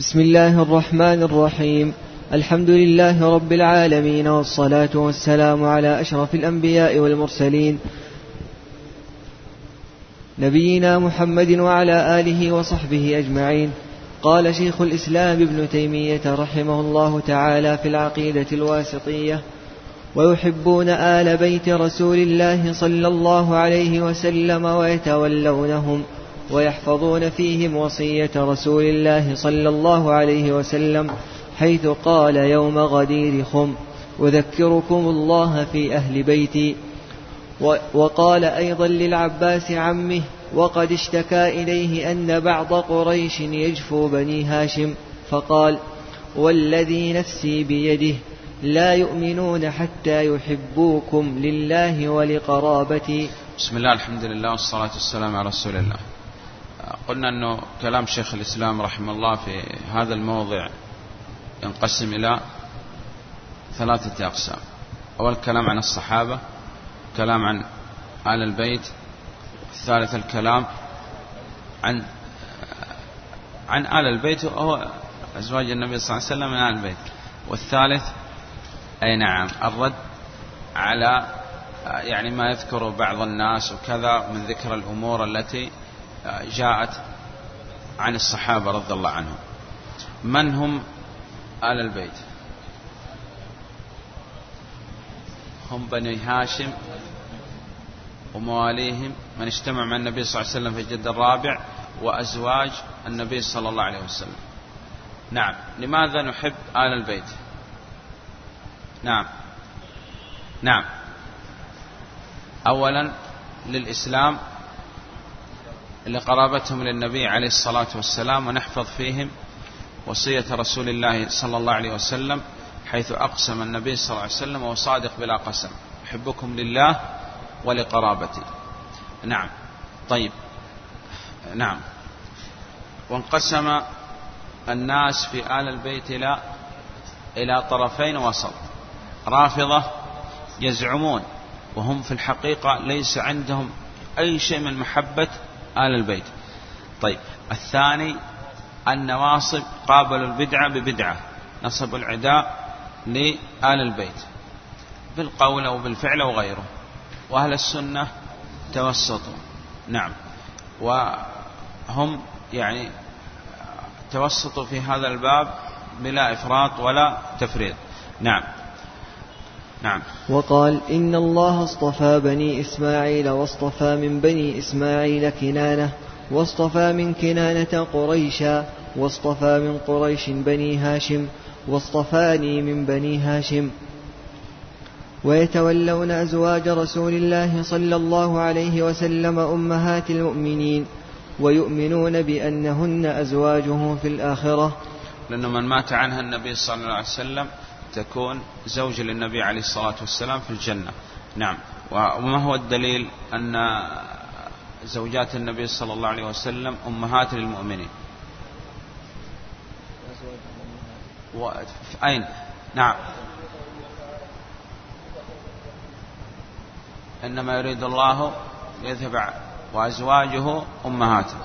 بسم الله الرحمن الرحيم. الحمد لله رب العالمين والصلاة والسلام على أشرف الأنبياء والمرسلين. نبينا محمد وعلى آله وصحبه أجمعين. قال شيخ الإسلام ابن تيمية رحمه الله تعالى في العقيدة الواسطية ويحبون آل بيت رسول الله صلى الله عليه وسلم ويتولونهم. ويحفظون فيهم وصية رسول الله صلى الله عليه وسلم حيث قال يوم غدير خم أذكركم الله في أهل بيتي. وقال أيضا للعباس عمه وقد اشتكى إليه أن بعض قريش يجفو بني هاشم فقال والذي نفسي بيده لا يؤمنون حتى يحبوكم لله ولقرابتي. بسم الله الحمد لله والصلاة والسلام على رسول الله. قلنا أنه كلام شيخ الإسلام رحمه الله في هذا الموضع ينقسم إلى ثلاثة أقسام. أول كلام عن الصحابة كلام عن آل البيت الثالث الكلام عن عن آل البيت وهو أزواج النبي صلى الله عليه وسلم من آل البيت. والثالث أي نعم الرد على يعني ما يذكر بعض الناس وكذا من ذكر الأمور التي جاءت عن الصحابة رضي الله عنهم. من هم آل البيت؟ هم بني هاشم ومواليهم من اجتمع مع النبي صلى الله عليه وسلم في الجد الرابع وأزواج النبي صلى الله عليه وسلم. نعم. لماذا نحب آل البيت؟ نعم. نعم. أولا للإسلام لقرابتهم للنبي عليه الصلاة والسلام ونحفظ فيهم وصية رسول الله صلى الله عليه وسلم حيث أقسم النبي صلى الله عليه وسلم وهو صادق بلا قسم. أحبكم لله ولقرابتي. نعم. طيب. نعم. وانقسم الناس في آل البيت إلى إلى طرفين وسط. رافضة يزعمون وهم في الحقيقة ليس عندهم أي شيء من محبة آل البيت. طيب الثاني النواصب قابلوا البدعة ببدعة نصبوا العداء لآل البيت بالقول أو بالفعل أو غيره وأهل السنة توسطوا. نعم. وهم يعني توسطوا في هذا الباب بلا إفراط ولا تفريط. نعم. نعم. وقال إن الله اصطفى بني إسماعيل واصطفى من بني إسماعيل كنانة واصطفى من كنانة قريشا واصطفى من قريش بني هاشم واصطفاني من بني هاشم. ويتولون أزواج رسول الله صلى الله عليه وسلم أمهات المؤمنين ويؤمنون بأنهن أزواجه في الآخرة. لأنه من مات عنها النبي صلى الله عليه وسلم تكون زوج للنبي عليه الصلاة والسلام في الجنة. نعم. وما هو الدليل أن زوجات النبي صلى الله عليه وسلم أمهات للمؤمنين؟ أين؟ نعم. إنما يريد الله يذهب وأزواجه أمهاته.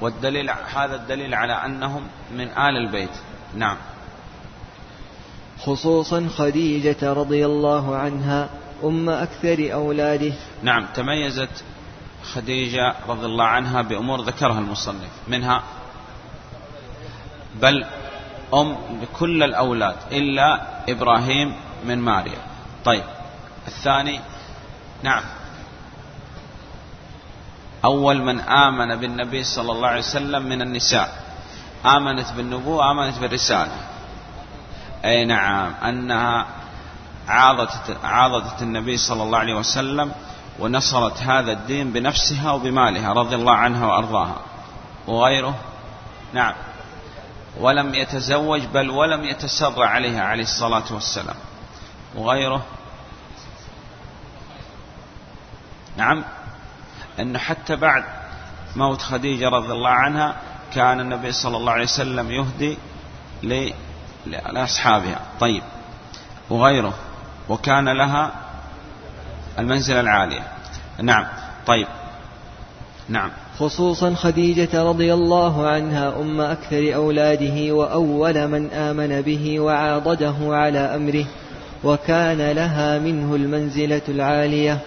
والدليل هذا الدليل على أنهم من آل البيت. نعم. خصوصا خديجة رضي الله عنها أم أكثر أولاده. نعم تميزت خديجة رضي الله عنها بأمور ذكرها المصنف منها بل أم بكل الأولاد إلا إبراهيم من ماريا. طيب الثاني نعم أول من آمن بالنبي صلى الله عليه وسلم من النساء. آمنت بالنبوة آمنت بالرسالة. أي نعم أنها عاضت عاضدت النبي صلى الله عليه وسلم ونصرت هذا الدين بنفسها وبمالها رضي الله عنها وأرضاها. وغيره؟ نعم. ولم يتزوج بل ولم يتسرع عليها عليه الصلاة والسلام. وغيره؟ نعم. أنه حتى بعد موت خديجة رضي الله عنها كان النبي صلى الله عليه وسلم يهدي لأصحابها. طيب. وغيره. وكان لها المنزلة العالية. نعم. طيب. نعم. خصوصا خديجة رضي الله عنها أم أكثر أولاده وأول من آمن به وعاضده على أمره وكان لها منه المنزلة العالية.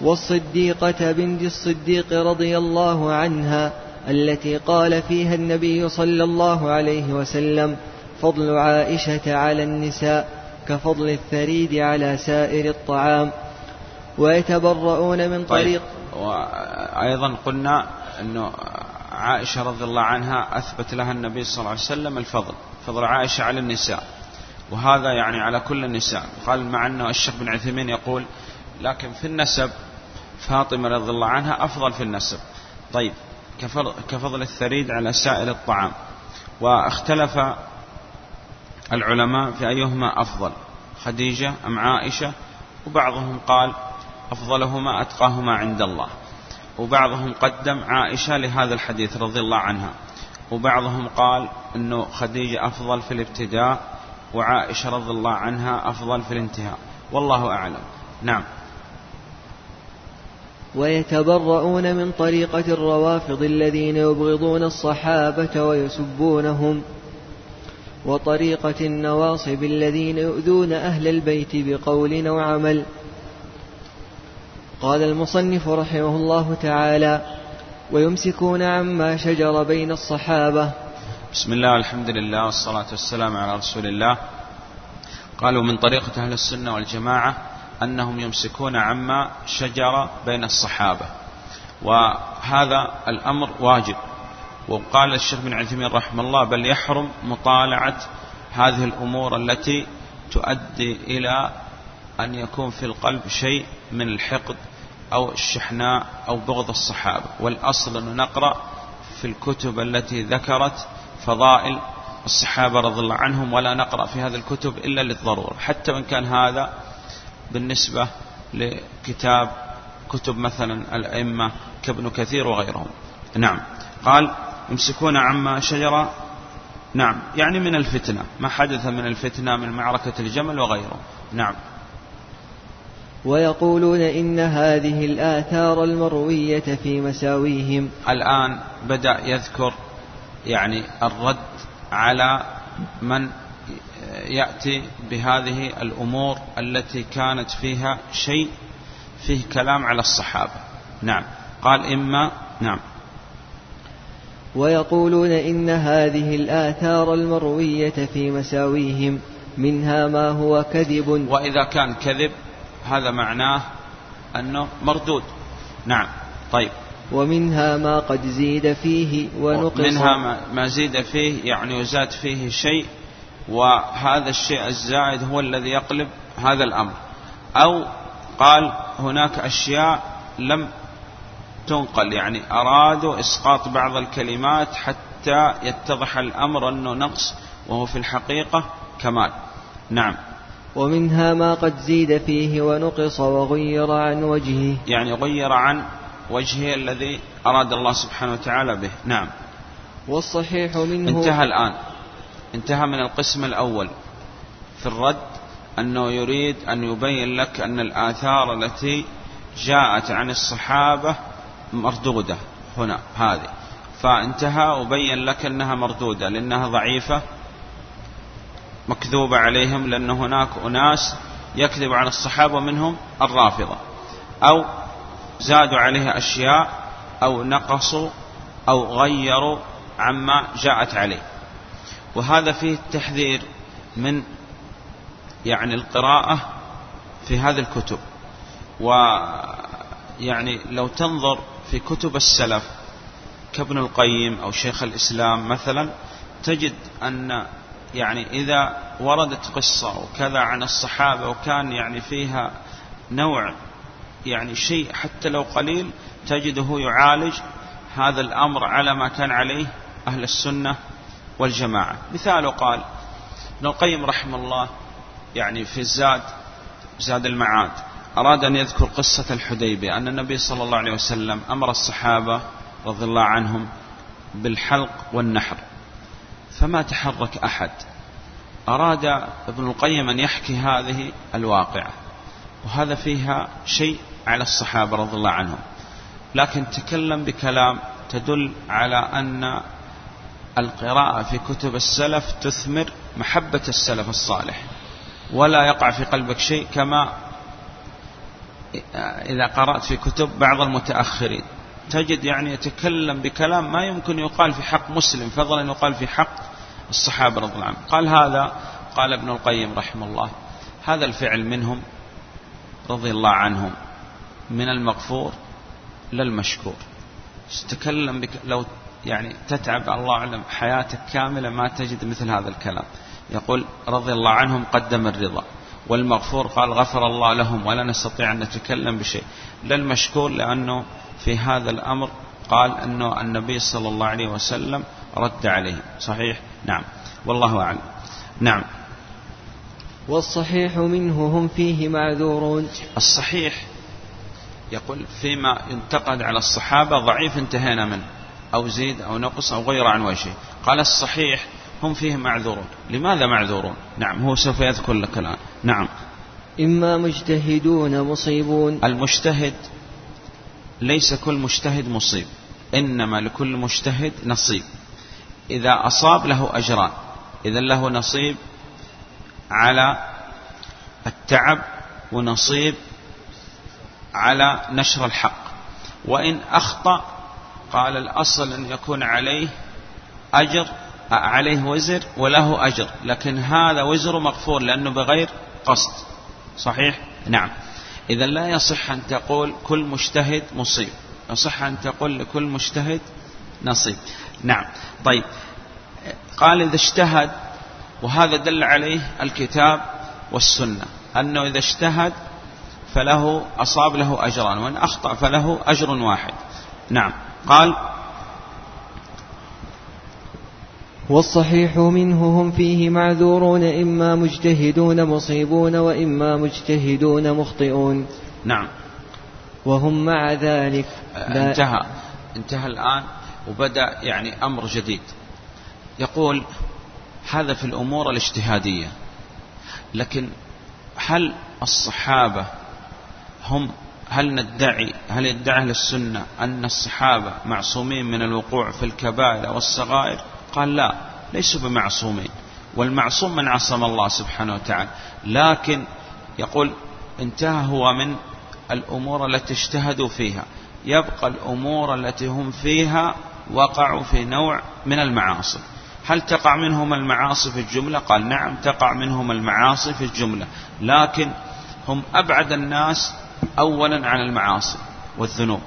والصديقة بنت الصديق رضي الله عنها التي قال فيها النبي صلى الله عليه وسلم فضل عائشة على النساء كفضل الثريد على سائر الطعام ويتبرؤون من طيب. طريق طيب. وأيضا قلنا أنه عائشة رضي الله عنها أثبت لها النبي صلى الله عليه وسلم الفضل فضل عائشة على النساء وهذا يعني على كل النساء قال مع أنه الشيخ بن عثيمين يقول لكن في النسب فاطمة رضي الله عنها أفضل في النسب طيب كفضل الثريد على سائر الطعام واختلف العلماء في أيهما أفضل خديجة أم عائشة؟ وبعضهم قال أفضلهما أتقاهما عند الله. وبعضهم قدم عائشة لهذا الحديث رضي الله عنها. وبعضهم قال أنه خديجة أفضل في الابتداء وعائشة رضي الله عنها أفضل في الانتهاء. والله أعلم. نعم. ويتبرؤون من طريقة الروافض الذين يبغضون الصحابة ويسبونهم. وطريقة النواصب الذين يؤذون أهل البيت بقول أو عمل. قال المصنف رحمه الله تعالى ويمسكون عما شجر بين الصحابة. بسم الله والحمد لله والصلاة والسلام على رسول الله. قالوا من طريقة أهل السنة والجماعة أنهم يمسكون عما شجر بين الصحابة. وهذا الأمر واجب. وقال الشيخ بن عثيمين رحمه الله بل يحرم مطالعة هذه الأمور التي تؤدي إلى أن يكون في القلب شيء من الحقد أو الشحناء أو بغض الصحابة. والأصل أن نقرأ في الكتب التي ذكرت فضائل الصحابة رضي الله عنهم ولا نقرأ في هذه الكتب إلا للضرورة. حتى وإن كان هذا بالنسبة لكتاب كتب مثلا الأئمة كابن كثير وغيرهم. نعم. قال يمسكون عما شجر. نعم. يعني من الفتنة. ما حدث من الفتنة من معركة الجمل وغيره. نعم. ويقولون إن هذه الآثار المروية في مساويهم. الآن بدأ يذكر يعني الرد على من يأتي بهذه الأمور التي كانت فيها شيء فيه كلام على الصحابة. نعم. قال إما نعم. ويقولون إن هذه الآثار المروية في مساويهم منها ما هو كذب. وإذا كان كذب هذا معناه أنه مردود. نعم طيب. ومنها ما قد زيد فيه ونقص. منها ما زيد فيه يعني يزاد فيه شيء وهذا الشيء الزائد هو الذي يقلب هذا الأمر. أو قال هناك أشياء لم تنقل يعني أرادوا إسقاط بعض الكلمات حتى يتضح الأمر أنه نقص وهو في الحقيقة كمال. نعم. ومنها ما قد زيد فيه ونقص وغير عن وجهه. يعني غير عن وجهه الذي أراد الله سبحانه وتعالى به. نعم. والصحيح منه انتهى الآن. انتهى من القسم الأول. في الرد أنه يريد أن يبين لك أن الآثار التي جاءت عن الصحابة مردودة. هنا هذه. فانتهى وبين لك أنها مردودة لأنها ضعيفة مكذوبة عليهم لأن هناك أناس يكذب عن الصحابة منهم الرافضة. أو زادوا عليها أشياء أو نقصوا أو غيروا عما جاءت عليه. وهذا فيه التحذير من يعني القراءة في هذه الكتب. ويعني لو تنظر في كتب السلف كابن القيم أو شيخ الإسلام مثلا تجد أن يعني إذا وردت قصة وكذا عن الصحابة وكان يعني فيها نوع يعني شيء حتى لو قليل تجده يعالج هذا الأمر على ما كان عليه أهل السنة والجماعة. مثال قال ابن القيم رحمه الله يعني في الزاد زاد المعاد. أراد أن يذكر قصة الحديبية أن النبي صلى الله عليه وسلم أمر الصحابة رضي الله عنهم بالحلق والنحر فما تحرك أحد. أراد ابن القيم أن يحكي هذه الواقعة وهذا فيها شيء على الصحابة رضي الله عنهم. لكن تكلم بكلام تدل على أن القراءة في كتب السلف تثمر محبة السلف الصالح ولا يقع في قلبك شيء كما إذا قرأت في كتب بعض المتأخرين. تجد يعني يتكلم بكلام ما يمكن يقال في حق مسلم فضلا يقال في حق الصحابة رضي الله عنهم. قال هذا قال ابن القيم رحمه الله هذا الفعل منهم رضي الله عنهم من المغفور للمشكور. تكلم بك لو يعني تتعب الله أعلم حياتك كاملة ما تجد مثل هذا الكلام. يقول رضي الله عنهم قدم الرضا. والمغفور قال غفر الله لهم ولا نستطيع أن نتكلم بشيء. للمشكور لأنه في هذا الأمر قال أنه النبي صلى الله عليه وسلم رد عليه. صحيح؟ نعم. والله أعلم. نعم. والصحيح منه هم فيه معذورون. الصحيح يقول فيما ينتقد على الصحابة ضعيف انتهينا منه أو زيد أو نقص أو غير عن وجهه. قال الصحيح هم فيه معذورون. لماذا معذورون؟ نعم هو سوف يذكر لك الآن. نعم. إما مجتهدون مصيبون. المجتهد ليس كل مجتهد مصيب إنما لكل مجتهد نصيب. إذا أصاب له أجران إذا له نصيب على التعب ونصيب على نشر الحق. وإن أخطأ قال الأصل أن يكون عليه أجر عليه وزر وله أجر. لكن هذا وزر مغفور لأنه بغير قصد. صحيح؟ نعم. إذا لا يصح أن تقول كل مجتهد مصيب. يصح أن تقول لكل مجتهد نصيب. نعم. طيب. قال إذا اجتهد وهذا دل عليه الكتاب والسنة. أنه إذا اجتهد فله أصاب له أجران. وإن أخطأ فله أجر واحد. نعم. قال والصحيح منه هم فيه معذورون إما مجتهدون مصيبون وإما مجتهدون مخطئون. نعم. وهم مع ذلك. لا انتهى. انتهى الآن وبدأ يعني أمر جديد. يقول هذا في الأمور الاجتهادية. لكن هل الصحابة هم هل ندعي هل يدعي أهل السنة أن الصحابة معصومين من الوقوع في الكبائر والصغائر؟ قال لا ليسوا بمعصومين. والمعصوم من عصم الله سبحانه وتعالى. لكن يقول انتهى هو من الأمور التي اجتهدوا فيها. يبقى الأمور التي هم فيها وقعوا في نوع من المعاصي. هل تقع منهم المعاصي في الجملة؟ قال نعم تقع منهم المعاصي في الجملة. لكن هم أبعد الناس أولا عن المعاصي والذنوب.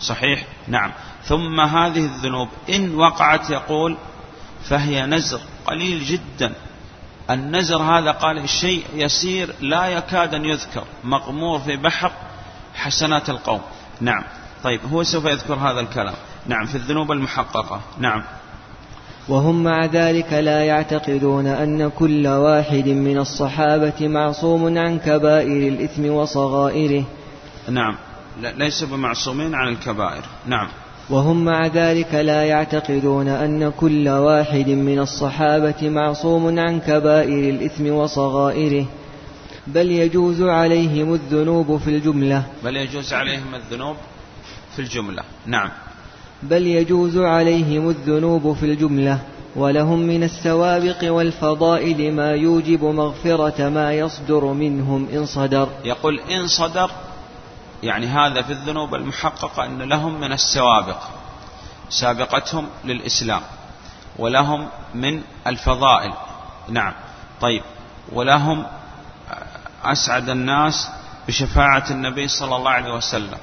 صحيح؟ نعم. ثم هذه الذنوب إن وقعت يقول فهي نزر قليل جدا. النزر هذا قال الشيء يسير لا يكاد أن يذكر مغمور في بحر حسنات القوم. نعم. طيب هو سوف يذكر هذا الكلام. نعم في الذنوب المحققة. نعم. وهم مع ذلك لا يعتقدون أن كل واحد من الصحابة معصوم عن كبائر الإثم وصغائره. نعم. ليس بمعصومين عن الكبائر. نعم. وهم مع ذلك لا يعتقدون أن كل واحد من الصحابة معصوم عن كبائر الإثم وصغائره بل يجوز عليهم الذنوب في الجملة. بل يجوز عليهم الذنوب في الجملة. نعم. بل يجوز عليهم الذنوب في الجملة ولهم من السوابق والفضائل ما يوجب مغفرة ما يصدر منهم إن صدر. يقول إن صدر يعني هذا في الذنوب المحققة أن لهم من السوابق سابقتهم للإسلام ولهم من الفضائل. نعم. طيب. ولهم أسعد الناس بشفاعة النبي صلى الله عليه وسلم.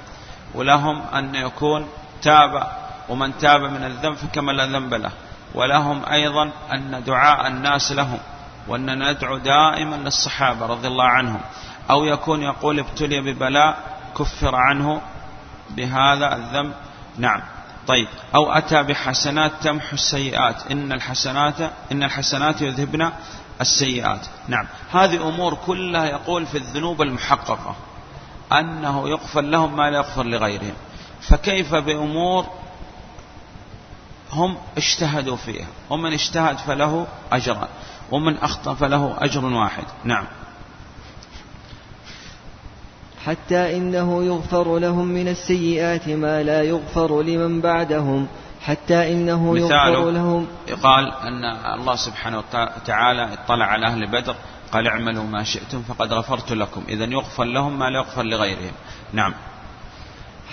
ولهم أن يكون تاب ومن تاب من الذنب فكما لا ذنب له. ولهم أيضا أن دعاء الناس لهم وأن ندعو دائما للصحابة رضي الله عنهم. أو يكون يقول ابتلي ببلاء كفر عنه بهذا الذنب؟ نعم. طيب. أو أتى بحسنات تمحو السيئات. إن الحسنات إن الحسنات يذهبن السيئات. نعم. هذه أمور كلها يقول في الذنوب المحققة. أنه يغفر لهم ما لا يغفر لغيرهم. فكيف بأمور هم اجتهدوا فيها؟ ومن اجتهد فله أجران ومن أخطأ فله أجر واحد. نعم. حتى إنه يغفر لهم من السيئات ما لا يغفر لمن بعدهم. حتى إنه يغفر لهم. قال أن الله سبحانه وتعالى اطلع على أهل بدر قال اعملوا ما شئتم فقد غفرت لكم. إذا يغفر لهم ما لا يغفر لغيرهم. نعم.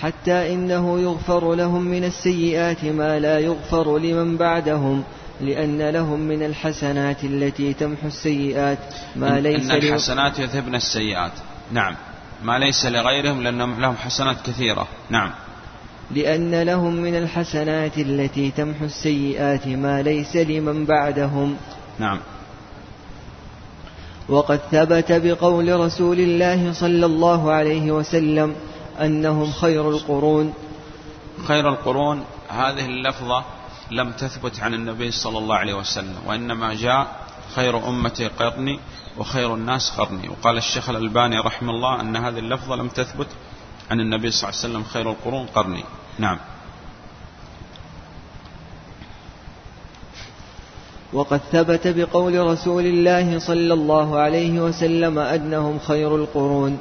حتى إنه يغفر لهم من السيئات ما لا يغفر لمن بعدهم لأن لهم من الحسنات التي تمحو السيئات ما ليس إن الحسنات يذهبن السيئات. نعم. ما ليس لغيرهم لأنهم لهم حسنات كثيرة. نعم. لأن لهم من الحسنات التي تمحو السيئات ما ليس لمن بعدهم. نعم. وقد ثبت بقول رسول الله صلى الله عليه وسلم أنهم خير القرون. خير القرون هذه اللفظة لم تثبت عن النبي صلى الله عليه وسلم وإنما جاء خير أمتي قرني وخير الناس قرني. وقال الشيخ الألباني رحمه الله أن هذه اللفظة لم تثبت عن النبي صلى الله عليه وسلم خير القرون قرني. نعم. وقد ثبت بقول رسول الله صلى الله عليه وسلم أنهم خير القرون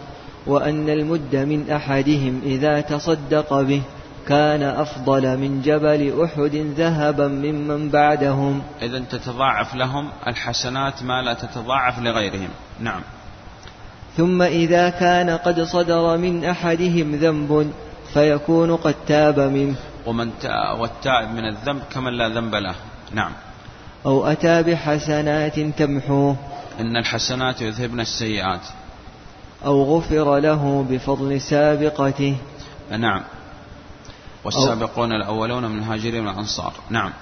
وأن المد من أحدهم إذا تصدق به. كان أفضل من جبل أحد ذهبا ممن بعدهم. إذا تتضاعف لهم الحسنات ما لا تتضاعف لغيرهم. نعم. ثم إذا كان قد صدر من أحدهم ذنب فيكون قد تاب منه. ومن والتائب من الذنب كمن لا ذنب له. نعم. أو أتى بحسنات تمحوه. إن الحسنات يذهبن السيئات. أو غفر له بفضل سابقته. نعم. والسابقون الأولون من الهاجرين والأنصار. نعم.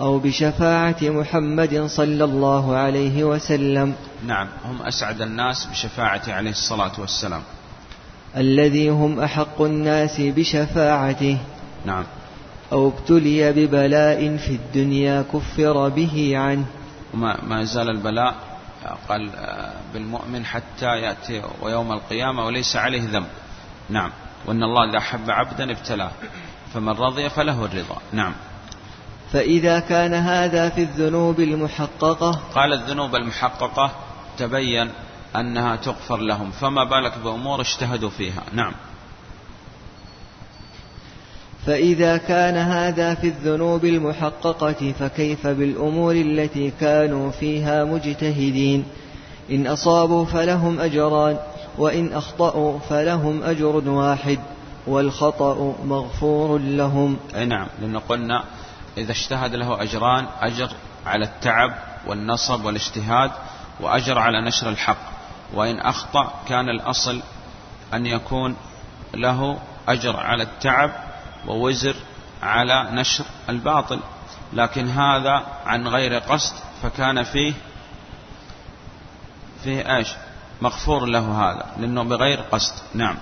أو بشفاعة محمد صلى الله عليه وسلم. نعم. هم أسعد الناس بشفاعة عليه الصلاة والسلام. الذي هم أحق الناس بشفاعته. نعم. أو ابتلي ببلاء في الدنيا كفر به عنه. وما ما زال البلاء قال بالمؤمن حتى يأتي ويوم القيامة وليس عليه ذنب. نعم. وأن الله إذا أحب عبدا ابتلاه. فمن رضي فله الرضا. نعم. فإذا كان هذا في الذنوب المحققة قال الذنوب المحققة تبين أنها تغفر لهم فما بالك بأمور اجتهدوا فيها. نعم. فإذا كان هذا في الذنوب المحققة فكيف بالأمور التي كانوا فيها مجتهدين؟ إن أصابوا فلهم أجران وإن أخطأوا فلهم أجر واحد. والخطأ مغفور لهم. أي نعم لأن قلنا إذا اجتهد له أجران أجر على التعب والنصب والاجتهاد وأجر على نشر الحق. وإن أخطأ كان الأصل أن يكون له أجر على التعب ووزر على نشر الباطل. لكن هذا عن غير قصد فكان فيه فيه إيش؟ مغفور له هذا لأنه بغير قصد. نعم.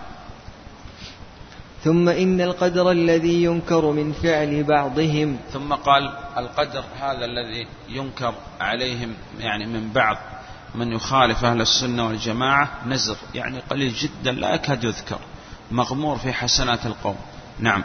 ثم إن القدر الذي ينكر من فعل بعضهم. ثم قال القدر هذا الذي ينكر عليهم يعني من بعض من يخالف أهل السنة والجماعة نزر يعني قليل جدا لا يكاد يذكر مغمور في حسنات القوم. نعم.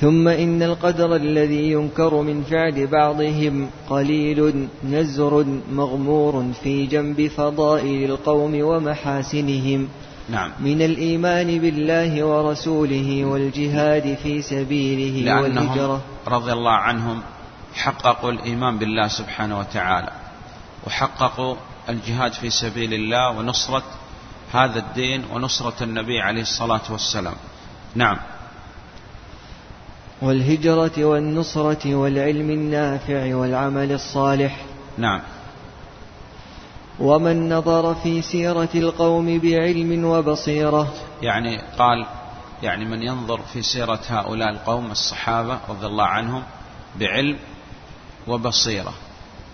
ثم إن القدر الذي ينكر من فعل بعضهم قليل نزر مغمور في جنب فضائل القوم ومحاسنهم. نعم. من الإيمان بالله ورسوله والجهاد في سبيله لأنهم والهجرة. رضي الله عنهم حققوا الإيمان بالله سبحانه وتعالى وحققوا الجهاد في سبيل الله ونصرة هذا الدين ونصرة النبي عليه الصلاة والسلام. نعم. والهجرة والنصرة والعلم النافع والعمل الصالح. نعم. ومن نظر في سيرة القوم بعلم وبصيرة. يعني قال يعني من ينظر في سيرة هؤلاء القوم الصحابة رضي الله عنهم بعلم وبصيرة.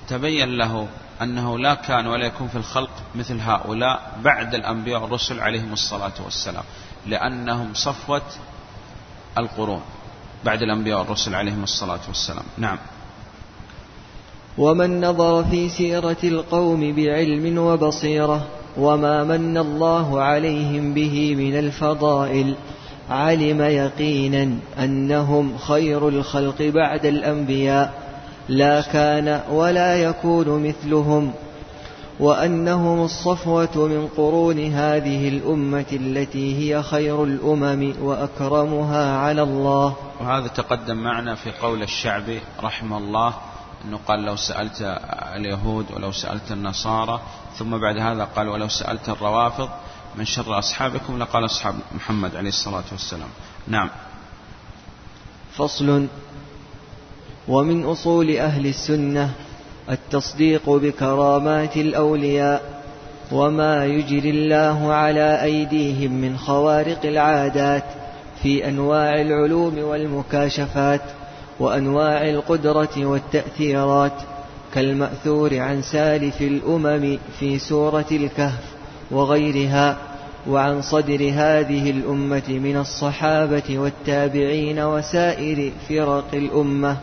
تبين له أنه لا كان ولا يكون في الخلق مثل هؤلاء بعد الأنبياء والرسل عليهم الصلاة والسلام لأنهم صفوة القرون بعد الأنبياء والرسل عليهم الصلاة والسلام. نعم. ومن نظر في سيرة القوم بعلم وبصيرة وما من الله عليهم به من الفضائل علم يقينا أنهم خير الخلق بعد الأنبياء لا كان ولا يكون مثلهم وأنهم الصفوة من قرون هذه الأمة التي هي خير الأمم وأكرمها على الله. وهذا تقدم معنا في قول الشعبي رحمه الله أنه قال لو سألت اليهود ولو سألت النصارى ثم بعد هذا قال ولو سألت الروافض من شر أصحابكم لقال أصحاب محمد عليه الصلاة والسلام. نعم. فصل. ومن أصول أهل السنة التصديق بكرامات الأولياء وما يجري الله على أيديهم من خوارق العادات في أنواع العلوم والمكاشفات وأنواع القدرة والتأثيرات كالمأثور عن سالف الأمم في سورة الكهف وغيرها وعن صدر هذه الأمة من الصحابة والتابعين وسائر فرق الأمة.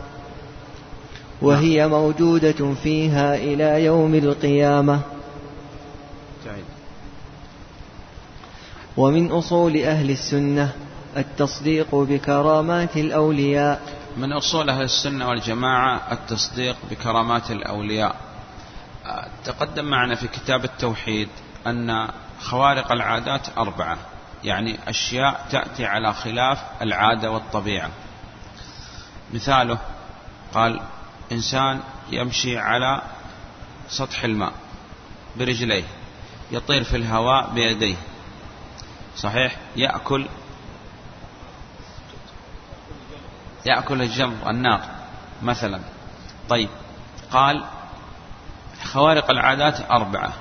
وهي موجودة فيها إلى يوم القيامة. ومن أصول أهل السنة التصديق بكرامات الأولياء. من أصول أهل السنة والجماعة التصديق بكرامات الأولياء. تقدم معنا في كتاب التوحيد أن خوارق العادات أربعة يعني أشياء تأتي على خلاف العادة والطبيعة. مثاله قال إنسان يمشي على سطح الماء برجليه يطير في الهواء بيديه. صحيح؟ يأكل يأكل الجمر النار مثلا. طيب. قال خوارق العادات أربعة.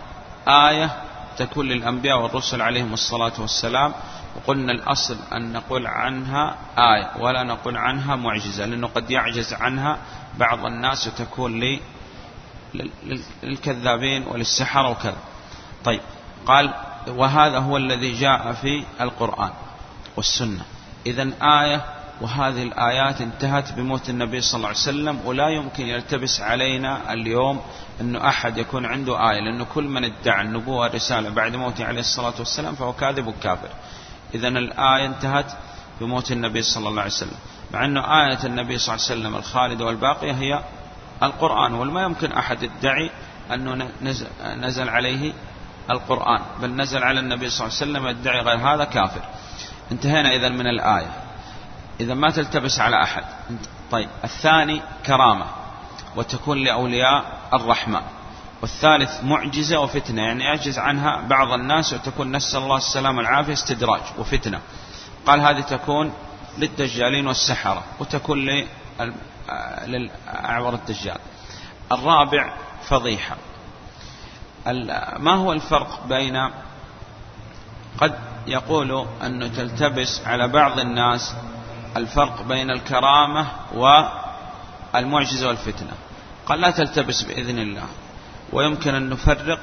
آية تكون للأنبياء والرسل عليهم الصلاة والسلام وقلنا الأصل أن نقول عنها آية ولا نقول عنها معجزة لأنه قد يعجز عنها بعض الناس وتكون للكذابين وللسحرة وكذا. طيب. قال وهذا هو الذي جاء في القرآن والسنة. إذا آية وهذه الآيات انتهت بموت النبي صلى الله عليه وسلم ولا يمكن يلتبس علينا اليوم أنه أحد يكون عنده آية لأنه كل من ادعى النبوة والرسالة بعد موته عليه الصلاة والسلام فهو كاذب وكافر. إذا الآية انتهت بموت النبي صلى الله عليه وسلم. مع أنه آية النبي صلى الله عليه وسلم الخالدة والباقية هي القرآن وما يمكن أحد يدعي أنه نزل, نزل عليه القرآن بل نزل على النبي صلى الله عليه وسلم يدعي غير هذا كافر. انتهينا إذا من الآية. إذا ما تلتبس على أحد. طيب الثاني كرامة وتكون لأولياء الرحمن والثالث معجزة وفتنة يعني يعجز عنها بعض الناس وتكون نسأل الله السلامة والعافية استدراج وفتنة. قال هذه تكون للدجالين والسحرة وتكون للأعور الدجال. الرابع فضيحة. ما هو الفرق بين قد يقول أنه تلتبس على بعض الناس الفرق بين الكرامة والمعجزة والفتنة. قال لا تلتبس بإذن الله ويمكن أن نفرق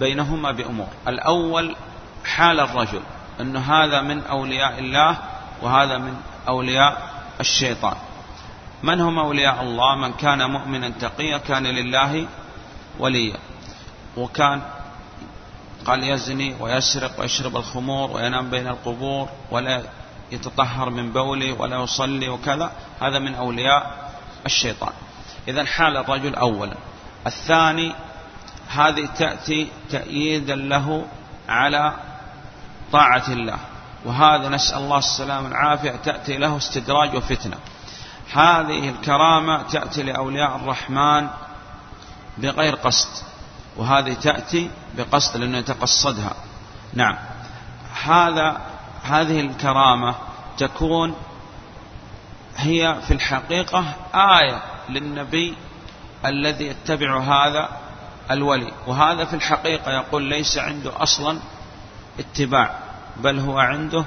بينهما بأمور. الأول حال الرجل أن هذا من أولياء الله وهذا من أولياء الشيطان. من هم أولياء الله؟ من كان مؤمنا تقيا كان لله وليا. وكان قال يزني ويسرق ويشرب الخمور وينام بين القبور ولا يتطهر من بوله ولا يصلي وكذا هذا من أولياء الشيطان. إذا حال الرجل أولا. الثاني هذه تأتي تأييدا له على طاعة الله. وهذا نسأل الله السلام والعافية تأتي له استدراج وفتنة. هذه الكرامة تأتي لأولياء الرحمن بغير قصد. وهذه تأتي بقصد لأنه يتقصدها. نعم. هذا هذه الكرامة تكون هي في الحقيقة آية للنبي الذي يتبع هذا الولي. وهذا في الحقيقة يقول ليس عنده أصلا اتباع بل هو عنده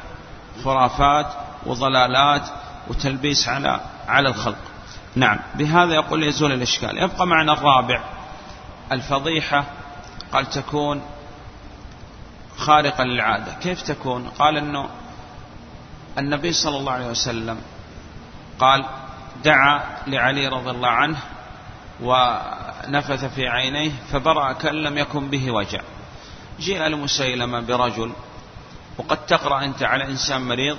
خرافات وضلالات وتلبيس على على الخلق. نعم بهذا يقول يزول الإشكال. يبقى معنا الرابع الفضيحة قال تكون خارقة للعادة. كيف تكون؟ قال أنه النبي صلى الله عليه وسلم قال دعا لعلي رضي الله عنه ونفث في عينيه فبرأ كأن لم يكن به وجع. جاء المسيلمة برجل وقد تقرأ أنت على إنسان مريض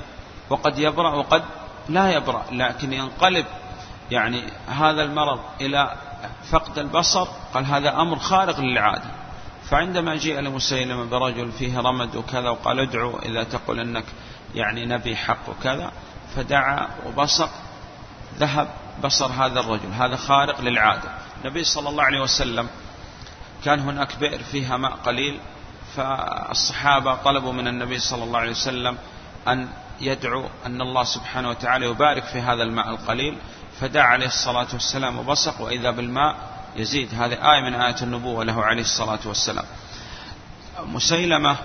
وقد يبرأ وقد لا يبرأ لكن ينقلب يعني هذا المرض إلى فقد البصر. قال هذا أمر خارق للعادة. فعندما جيء لمسيلمة برجل فيه رمد وكذا وقال ادعو إذا تقول أنك يعني نبي حق وكذا فدعا وبصق ذهب بصر هذا الرجل هذا خارق للعادة. النبي صلى الله عليه وسلم كان هناك بئر فيها ماء قليل فالصحابة طلبوا من النبي صلى الله عليه وسلم أن يدعو أن الله سبحانه وتعالى يبارك في هذا الماء القليل فدعا عليه الصلاة والسلام وبصق وإذا بالماء يزيد. هذه آية من آيات النبوة له عليه الصلاة والسلام. مسيلمة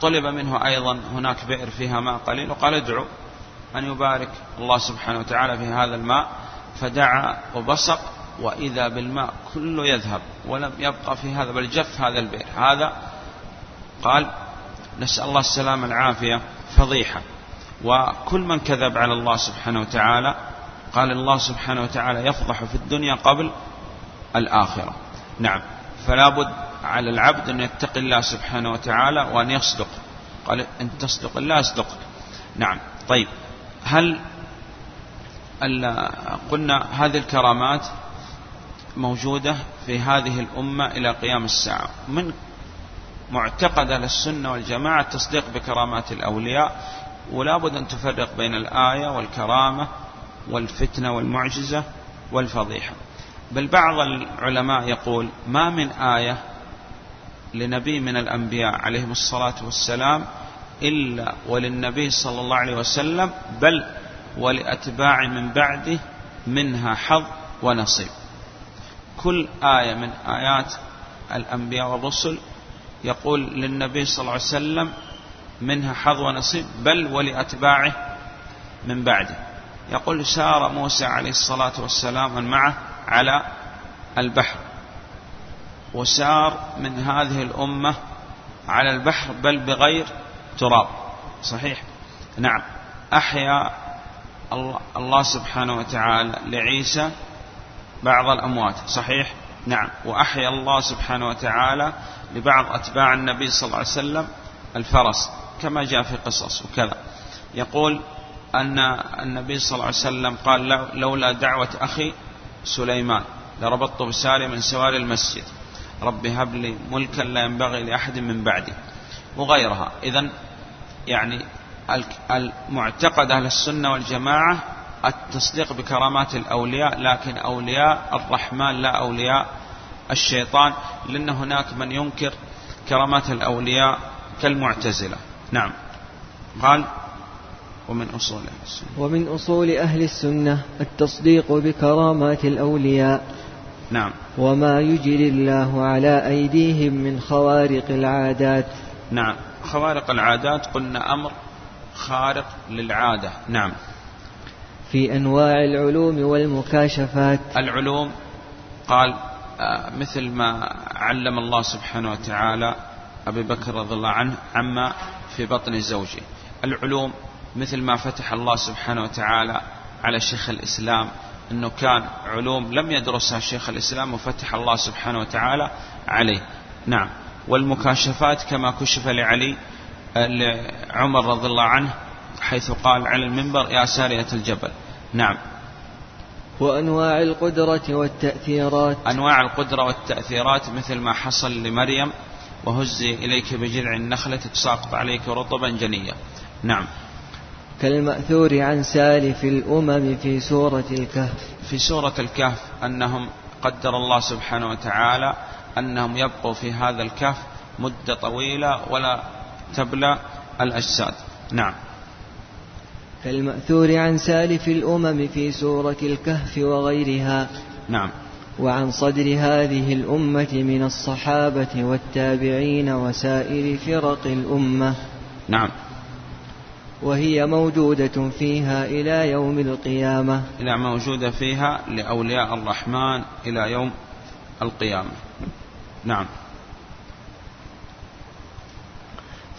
طلب منه أيضا هناك بئر فيها ماء قليل وقال ادعو أن يبارك الله سبحانه وتعالى في هذا الماء. فدعا وبصق وإذا بالماء كله يذهب ولم يبقى في هذا بل جف هذا البئر. هذا قال نسأل الله السلامة العافية فضيحة. وكل من كذب على الله سبحانه وتعالى قال الله سبحانه وتعالى يفضح في الدنيا قبل الآخرة. نعم. فلا بد على العبد أن يتقي الله سبحانه وتعالى وأن يصدق. قال أن تصدق الله يصدقك نعم. طيب. هل قلنا هذه الكرامات موجودة في هذه الأمة إلى قيام الساعة. من معتقد أهل السنة والجماعة التصديق بكرامات الأولياء ولا بد أن تفرق بين الآية والكرامة والفتنة والمعجزة والفضيحة. بل بعض العلماء يقول ما من آية لنبي من الأنبياء عليهم الصلاة والسلام إلا وللنبي صلى الله عليه وسلم بل ولأتباع من بعده منها حظ ونصيب. كل آية من آيات الأنبياء والرسل يقول للنبي صلى الله عليه وسلم منها حظ ونصيب بل ولأتباعه من بعده. يقول سار موسى عليه الصلاة والسلام معه على البحر. وسار من هذه الأمة على البحر بل بغير تراب. صحيح؟ نعم. أحيا الله سبحانه وتعالى لعيسى بعض الأموات. صحيح؟ نعم. وأحيا الله سبحانه وتعالى لبعض أتباع النبي صلى الله عليه وسلم الفرس كما جاء في قصص وكذا. يقول أن النبي صلى الله عليه وسلم قال لولا دعوة أخي سليمان. لربطت بساري من سوار المسجد. رب هب لي ملكا لا ينبغي لأحد من بعدي. وغيرها. إذا يعني المعتقد أهل السنة والجماعة التصديق بكرامات الأولياء لكن أولياء الرحمن لا أولياء الشيطان لأن هناك من ينكر كرامات الأولياء كالمعتزلة. نعم. قال ومن أصول أهل السنة. ومن أصول أهل السنة التصديق بكرامات الأولياء. نعم. وما يجري الله على أيديهم من خوارق العادات. نعم. خوارق العادات قلنا أمر خارق للعادة. نعم. في أنواع العلوم والمكاشفات. العلوم قال آه، مثل ما علم الله سبحانه وتعالى أبي بكر رضي الله عنه عما في بطن زوجه. العلوم مثل ما فتح الله سبحانه وتعالى على شيخ الإسلام أنه كان علوم لم يدرسها شيخ الإسلام وفتح الله سبحانه وتعالى عليه. نعم. والمكاشفات كما كشف لعلي آه، لعمر رضي الله عنه حيث قال على المنبر يا سارية الجبل. نعم. وأنواع القدرة والتأثيرات. أنواع القدرة والتأثيرات مثل ما حصل لمريم وهزي إليك بجذع النخلة تساقط عليك رطبا جنيا نعم. كالمأثور عن سالف الأمم في سورة الكهف. في سورة الكهف أنهم قدر الله سبحانه وتعالى أنهم يبقوا في هذا الكهف مدة طويلة ولا تبلى الأجساد. نعم. كالمأثور عن سالف الأمم في سورة الكهف وغيرها. نعم. وعن صدر هذه الأمة من الصحابة والتابعين وسائر فرق الأمة. نعم. وهي موجودة فيها إلى يوم القيامة. إلى موجودة فيها لأولياء الرحمن إلى يوم القيامة. نعم.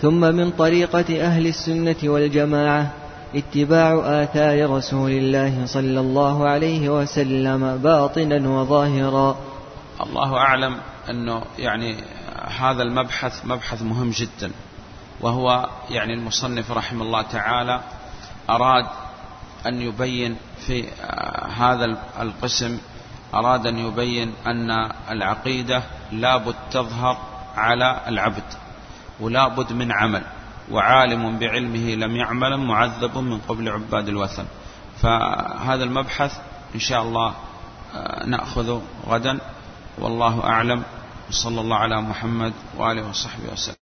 ثم من طريقة أهل السنة والجماعة اتباع آثار رسول الله صلى الله عليه وسلم باطنا وظاهرا. الله أعلم أنه يعني هذا المبحث مبحث مهم جدا. وهو يعني المصنف رحمه الله تعالى أراد أن يبين في هذا القسم أراد أن يبين أن العقيدة لابد تظهر على العبد ولابد من عمل وعالم بعلمه لم يعمل معذب من قبل عباد الوثن. فهذا المبحث إن شاء الله آه، نأخذه غدا والله أعلم وصلى الله على محمد وآله وصحبه وسلم.